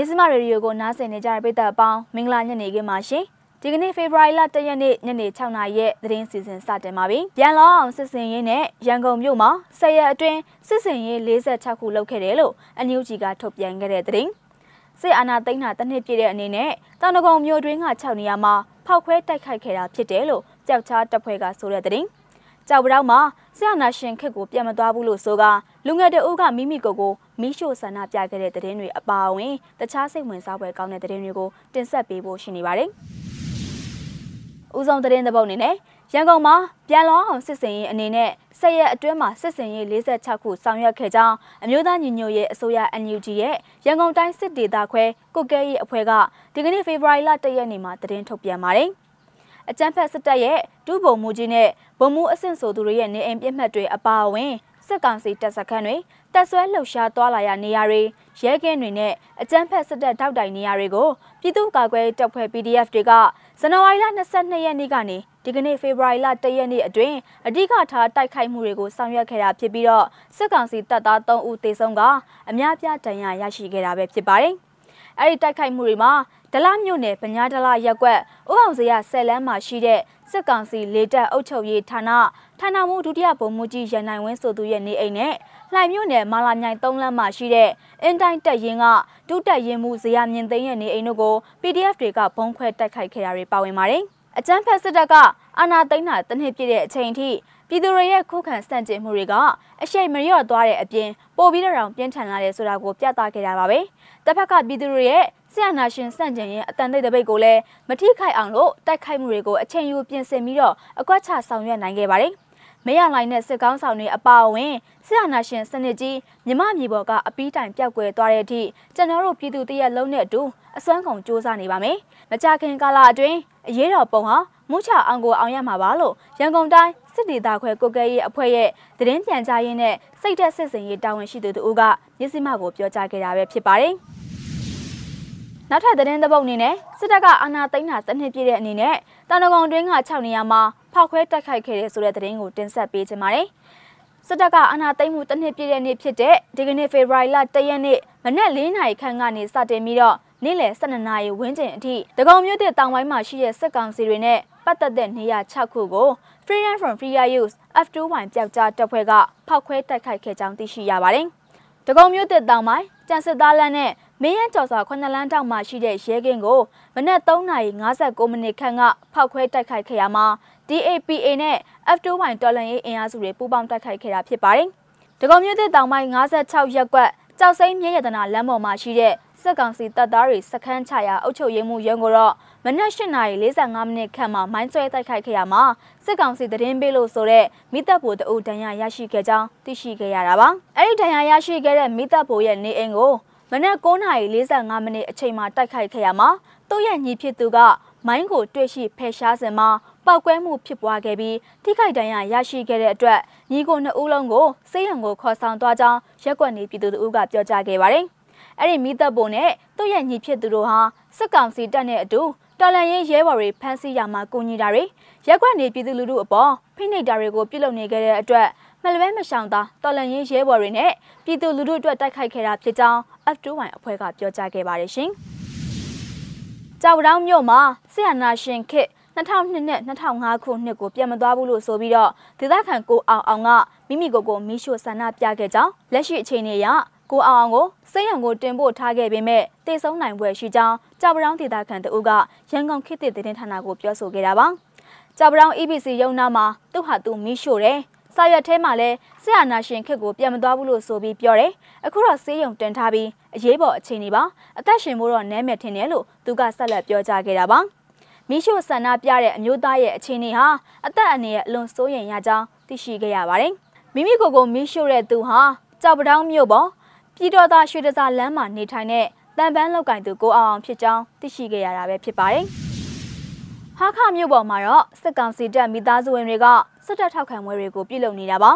မြစမရေဒီယိုကိုနားဆင်နေကြတဲ့ပရိသတ်အပေါင်းမင်္ဂလာညနေခင်းပါရှင်ဒီကနေ့ဖေဖော်ဝါရီလ1ရက်နေ့ညနေ6နာရီရဲ့သတင်းစီစဉ်စတင်ပါပြီ။ပြန်လောအောင်စစ်စင်ရေးနဲ့ရန်ကုန်မြို့မှာ၁၀ရက်အတွင်းစစ်စင်ရေး46ခုလုပ်ခဲ့တယ်လို့အန်ယူဂျီကထုတ်ပြန်ခဲ့တဲ့သတင်း။စစ်အာဏာသိမ်းတာတစ်နှစ်ပြည့်တဲ့အနေနဲ့တောင်တကုံမြို့တွင်းက6နေရာမှာဖောက်ခွဲတိုက်ခိုက်ခဲ့တာဖြစ်တယ်လို့ကြောက်ချားတပ်ဖွဲ့ကဆိုတဲ့သတင်း။ကြောက်ပတောက်မှာဆရာနာရှင်ခစ်ကိုပြန်မသွားဘူးလို့ဆိုက လူငယ်တအုပ်ကမိမိကိုယ်ကိုမိရှို့ဆန္ဒပြခဲ့တဲ့သတင်းတွေအပါအဝင်တခြားစိတ်ဝင်စားဖွယ်ကောင်းတဲ့သတင်းတွေကိုတင်ဆက်ပေးဖို့ရှိနေပါတယ်။ဦးဆောင်သတင်းသဘောက်အနေနဲ့ရန်ကုန်မှာပြန်လောအောင်စစ်စင်ရေးအနေနဲ့ဆက်ရက်အတွင်းမှာစစ်စင်ရေး46ခုဆောင်ရွက်ခဲ့ကြောင်းအမျိုးသားညီညွတ်ရေးအစိုးရ NUG ရဲ့ရန်ကုန်တိုင်းစစ်ဒေသခွဲကုတ်ကဲရေးအဖွဲ့ကဒီကနေ့ဖေဖော်ဝါရီလ1ရက်နေ့မှာသတင်းထုတ်ပြန်ပါတယ်။အကြမ်းဖက်စစ်တပ်ရဲ့ဒုဗိုလ်မှူးကြီးနဲ့ဗိုလ်မှူးအဆင့်ဆိုသူတွေရဲ့နေအိမ်ပြစ်မှတ်တွေအပါအဝင် စစ်ကောင်စီတပ်စခန်းတွေတပ်ဆွဲလှုပ်ရှားသွားလာရနေရာတွေရဲကင်းတွေနဲ့အကြမ်းဖက်စစ်တပ်တောက်တိုင်နေရာတွေကိုပြည်သူ့ကာကွယ်တပ်ဖွဲ့ PDF တွေကဇန်နဝါရီလ22ရက်နေ့ကနေဒီကနေ့ဖေဖော်ဝါရီလ1ရက်နေ့အတွင်းအဓိကထားတိုက်ခိုက်မှုတွေကိုဆောင်ရွက်ခဲ့တာဖြစ်ပြီးတော့စစ်ကောင်စီတပ်သား3ဦးသေဆုံးကအများပြားဒဏ်ရာရရှိခဲ့တာပဲဖြစ်ပါတယ်။အဲဒီတိုက်ခိုက်မှုတွေမှာဒလမြို့နယ်ပညာဒလရက်ကွက်ဥအောင်စရဆယ်လန်းမှာရှိတဲ့ စစ်ကောင်စီလေတပ်အုပ်ချုပ်ရေးဌာနဌာနမှူးဒုတိယဗိုလ်မှူးကြီးရန်နိုင်ဝင်းဆိုသူရဲ့နေအိမ်နဲ့လှိုင်မြို့နယ်မာလာမြိုင်၃လမ်းမှာရှိတဲ့အင်တိုင်းတက်ရင်ကဒုတက်ရင်မှုဇေယျမြင့်သိန်းရဲ့နေအိမ်တို့ကို PDF တွေကဘုံခွဲတိုက်ခိုက်ခဲ့တာတွေပါဝင်ပါတယ်။အကြမ်းဖက်စစ်တပ်ကအာဏာသိမ်းတာတနှစ်ပြည့်တဲ့အချိန်ထိ ပြည်သူတွေရဲ့ခုခံစန့်ကျင်မှုတွေကအရှိန်မလျော့သွားတဲ့အပြင်ပိုပြီးတော့ပြင်းထန်လာတယ်ဆိုတာကိုပြသခဲ့တာပါပဲ။တစ်ဖက်ကပြည်သူတွေရဲ့ဆရာနာရှင်စန့်ကျင်ရင်အတန်တိတ်တပိတ်ကိုလည်းမထိခိုက်အောင်လို့တိုက်ခိုက်မှုတွေကိုအချိန်ယူပြင်ဆင်ပြီးတော့အကွက်ချဆောင်ရွက်နိုင်ခဲ့ပါတယ်။မရလိုင်းနဲ့စစ်ကောင်းဆောင်တွေအပါအဝင်ဆရာနာရှင်စနစ်ကြီးမြမမြေပေါ်ကအပီးတိုင်ပြောက်ကွယ်သွားတဲ့အထိကျွန်တော်တို့ပြည်သူတရက်လုံးနဲ့အတူအစွမ်းကုန်စ조사နေပါမယ်။မကြခင်ကာလအတွင်းအရေးတော်ပုံဟာမုချအောင်ကိုအောင်ရမှာပါလို့ရန်ကုန်တိုင်း စစ်ဒေသခွဲကိုကဲရေးအဖွဲ့ရဲ့သတင်းပြန်ကြားရင်းနဲ့စိတ်သက်စစ်စင်ရေးတာဝန်ရှိသူတို့ကရစ်စီမကိုပြောကြားခဲ့တာပဲဖြစ်ပါတယ်။နောက်ထပ်သတင်းသဘုတ်အနေနဲ့စစ်တပ်ကအာဏာသိမ်းတာတစ်နှစ်ပြည့်တဲ့အနေနဲ့တန်တကုံတွင်းက6နေရာမှာဖောက်ခွဲတိုက်ခိုက်ခဲ့တဲ့ဆိုတဲ့သတင်းကိုတင်ဆက်ပေးချင်ပါတယ်။စစ်တပ်ကအာဏာသိမ်းမှုတစ်နှစ်ပြည့်တဲ့နေ့ဖြစ်တဲ့ဒီကနေ့ဖေဖော်ဝါရီလ1ရက်နေ့မနက်၄နာရီခန့်ကနေစတင်ပြီးတော့နေ့လယ်12နာရီဝန်းကျင်အထိတကုံမြို့တဲ့တောင်ပိုင်းမှာရှိတဲ့စစ်ကောင်စီတွေနဲ့ပတ်သက်တဲ့နေရာ6ခုကို Freedom from Free Use F2Y ပျောက်ကြားတပ်ဖွဲ့ကဖောက်ခွဲတိုက်ခိုက်ခဲ့ကြောင်းသိရှိရပါတယ်။တကုံမြို့တဲ့တောင်ပိုင်းကျန်စစ်သားလမ်းနဲ့မင်းရကျော်စွာခွနလန်းတောင်မှာရှိတဲ့ရဲကင်းကိုမနက်3:59မိနစ်ခန့်ကဖောက်ခွဲတိုက်ခိုက်ခဲ့ရမှာ DAPA နဲ့ F2Y တော်လန်ရေးအင်အားစုတွေပူးပေါင်းတိုက်ခိုက်ခဲ့တာဖြစ်ပါတယ်။ဒဂုံမြို့သစ်တောင်ပိုင်း56ရပ်ကွက်ကြောက်စိမ့်မြရတနာလမ်းပေါ်မှာရှိတဲ့ စစ်ကောင်စီတပ်သားတွေစခန်းချရာအုပ်ချုပ်ရေးမှူးရုံးကိုတော့မနက်8:45မိနစ်ခန့်မှာမိုင်းဆွဲတိုက်ခိုက်ခဲ့ရမှာစစ်ကောင်စီသတင်းပေးလို့ဆိုတဲ့မိသက်ဘူတအုပ်ဒဏ်ရာရရှိခဲ့ကြောင်းသိရှိခဲ့ရတာပါ။အဲ့ဒီဒဏ်ရာရရှိခဲ့တဲ့မိသက်ဘူရဲ့နေအိမ်ကိုမနက်9:45မိနစ်အချိန်မှာတိုက်ခိုက်ခဲ့ရမှာသူ့ရဲ့ညီဖြစ်သူကမိုင်းကိုတွေ့ရှိဖယ်ရှားစဉ်မှာပောက်ကွဲမှုဖြစ်ပွားခဲ့ပြီးထိခိုက်ဒဏ်ရာရရှိခဲ့တဲ့အတွက်ညီကိုနှစ်ဦးလုံးကိုစေးရုံကိုခေါ်ဆောင်သွားကြောင်းရက်ွက်နေပြည်သူတို့ကပြောကြားခဲ့ပါတယ်။ အဲ့ဒီမိသက်ပုံနဲ့သူ့ရဲ့ညီဖြစ်သူတို့ဟာစစ်ကောင်စီတပ်နဲ့အတူတော်လန်ရေးရဲဘော်တွေဖမ်းဆီးရမှာကူညီတာတွေရက်ွက်နေပြည်သူလူထုအပေါ်ဖိနှိပ်တာတွေကိုပြုလုပ်နေခဲ့တဲ့အတွက်မလဘဲမရှောင်သာတော်လန်ရေးရဲဘော်တွေနဲ့ပြည်သူလူထုအတွက်တိုက်ခိုက်ခဲ့တာဖြစ်ကြောင်း F2Y အဖွဲ့ကပြောကြားခဲ့ပါတယ်ရှင်။ကြောက်တောင်မြို့မှာဆီယနာရှင်ခစ်2002နဲ့2005ခုနှစ်ကိုပြန်မသွားဘူးလို့ဆိုပြီးတော့ဒေသခံကိုအောင်အောင်ကမိမိကိုယ်ကိုမိရှို့ဆန္ဒပြခဲ့ကြောင်းလက်ရှိအခြေအနေအရ ကိုအောင်အောင်ကိုစိတ်ရံကိုတင်ပို့ထားခဲ့ပေမဲ့တေဆုံးနိုင်ပွဲရှိကြောင်းကြောက်ပြောင်းဒေသခံတအုပ်ကရန်ကုန်ခေတ်သစ်သတင်းဌာနကိုပြောဆိုခဲ့တာပါ။ကြောက်ပြောင်း EBC ရုံးနာမှာသူ့ဟာသူမိရှို့တယ်စာရွက်ထဲမှာလည်းဆရာနာရှင်ခစ်ကိုပြန်မသွားဘူးလို့ဆိုပြီးပြောတယ်။အခုတော့ဆေးရုံတင်ထားပြီးအရေးပေါ်အခြေအနေပါအသက်ရှင်ဖို့တော့နဲမယ်ထင်တယ်လို့သူကဆက်လက်ပြောကြားခဲ့တာပါ။မိရှုဆန္ဒပြတဲ့အမျိုးသားရဲ့အခြေအနေဟာအသက်အန္တရာယ်အလွန်စိုးရိမ်ရကြောင်းသိရှိခဲ့ရပါတယ်။မိမိကိုယ်ကိုမိရှုတဲ့သူဟာကြောက်ပတောင်းမြို့ပေါ် ပြည်တော်သားရွှေတစားလမ်းမှာနေထိုင်တဲ့တန်ပန်းလောက်ကင်သူကိုအောင်ဖြစ်ကြောင်းသိရှိခဲ့ရတာပဲဖြစ်ပါတယ်။ဟာခမြို့ပေါ်မှာတော့စစ်ကောင်စီတပ်မိသားစုဝင်တွေကစစ်တပ်ထောက်ခံပွဲတွေကိုပြုလုပ်နေတာပါ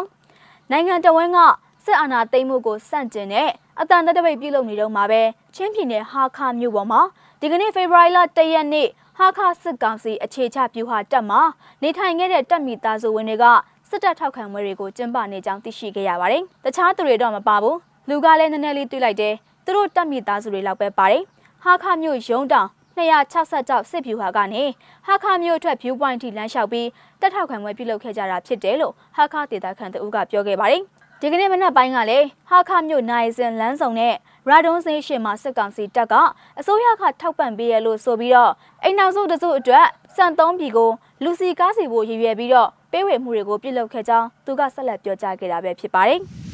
နိုင်ငံတော်ဝန်ကစစ်အာဏာသိမ်းမှုကိုစန့်ကျင်တဲ့အတန်တပိတ်ပြုလုပ်နေတော့မှာပဲချင်းပြည်နယ်ဟာခမြို့ပေါ်မှာဒီကနေ့ဖေဖော်ဝါရီလ၁ရက်နေ့ဟာခစစ်ကောင်စီအခြေချပြူဟာတက်မှာနေထိုင်ခဲ့တဲ့တပ်မိသားစုဝင်တွေကစစ်တပ်ထောက်ခံပွဲတွေကိုကျင်းပနေကြောင်းသိရှိခဲ့ရပါတယ်။တခြားသူတွေတော့မပါဘူး။ လူကလည်းနည်းနည်းလေးတွေ့လိုက်တယ်။သူတို့တပ်မိသားစုတွေလောက်ပဲပါတယ်။ဟာခမြို့ရုံးတောင်266စစ်ဖြူဟာကနေဟာခမြို့အတွက် view point ထိလမ်းလျှောက်ပြီးတက်ထောက်ခံပွဲပြုလုပ်ခဲ့ကြတာဖြစ်တယ်လို့ဟာခဒေတာခန်တဦးကပြောခဲ့ပါတယ်။ဒီကနေ့မနက်ပိုင်းကလည်းဟာခမြို့နိုင်စင်လမ်းဆောင်နဲ့ရာဒွန်စင်းရှင်မှာစစ်ကောင်စီတပ်ကအစိုးရကထောက်ပံ့ပေးရလို့ဆိုပြီးတော့အိမ်နောက်စုတစုအတွက်စံသုံးပြည်ကိုလူစီကားစီဖို့ရည်ရွယ်ပြီးတော့ပေးဝေမှုတွေကိုပြုလုပ်ခဲ့ကြောင်းသူကဆက်လက်ပြောကြားခဲ့တာပဲဖြစ်ပါတယ်။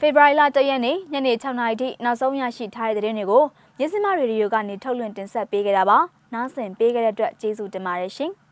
ဖေဖော်ဝါရီလ၁ရက်နေ့ညနေ6နာရီထိနောက်ဆုံးရရှိထားတဲ့သတင်းတွေကိုမြစမရေဒီယိုကနေထုတ်လွှင့်တင်ဆက်ပေးခဲ့တာပါ။နားဆင်ပေးခဲ့တဲ့အတွက်ကျေးဇူးတင်ပါတယ်ရှင်။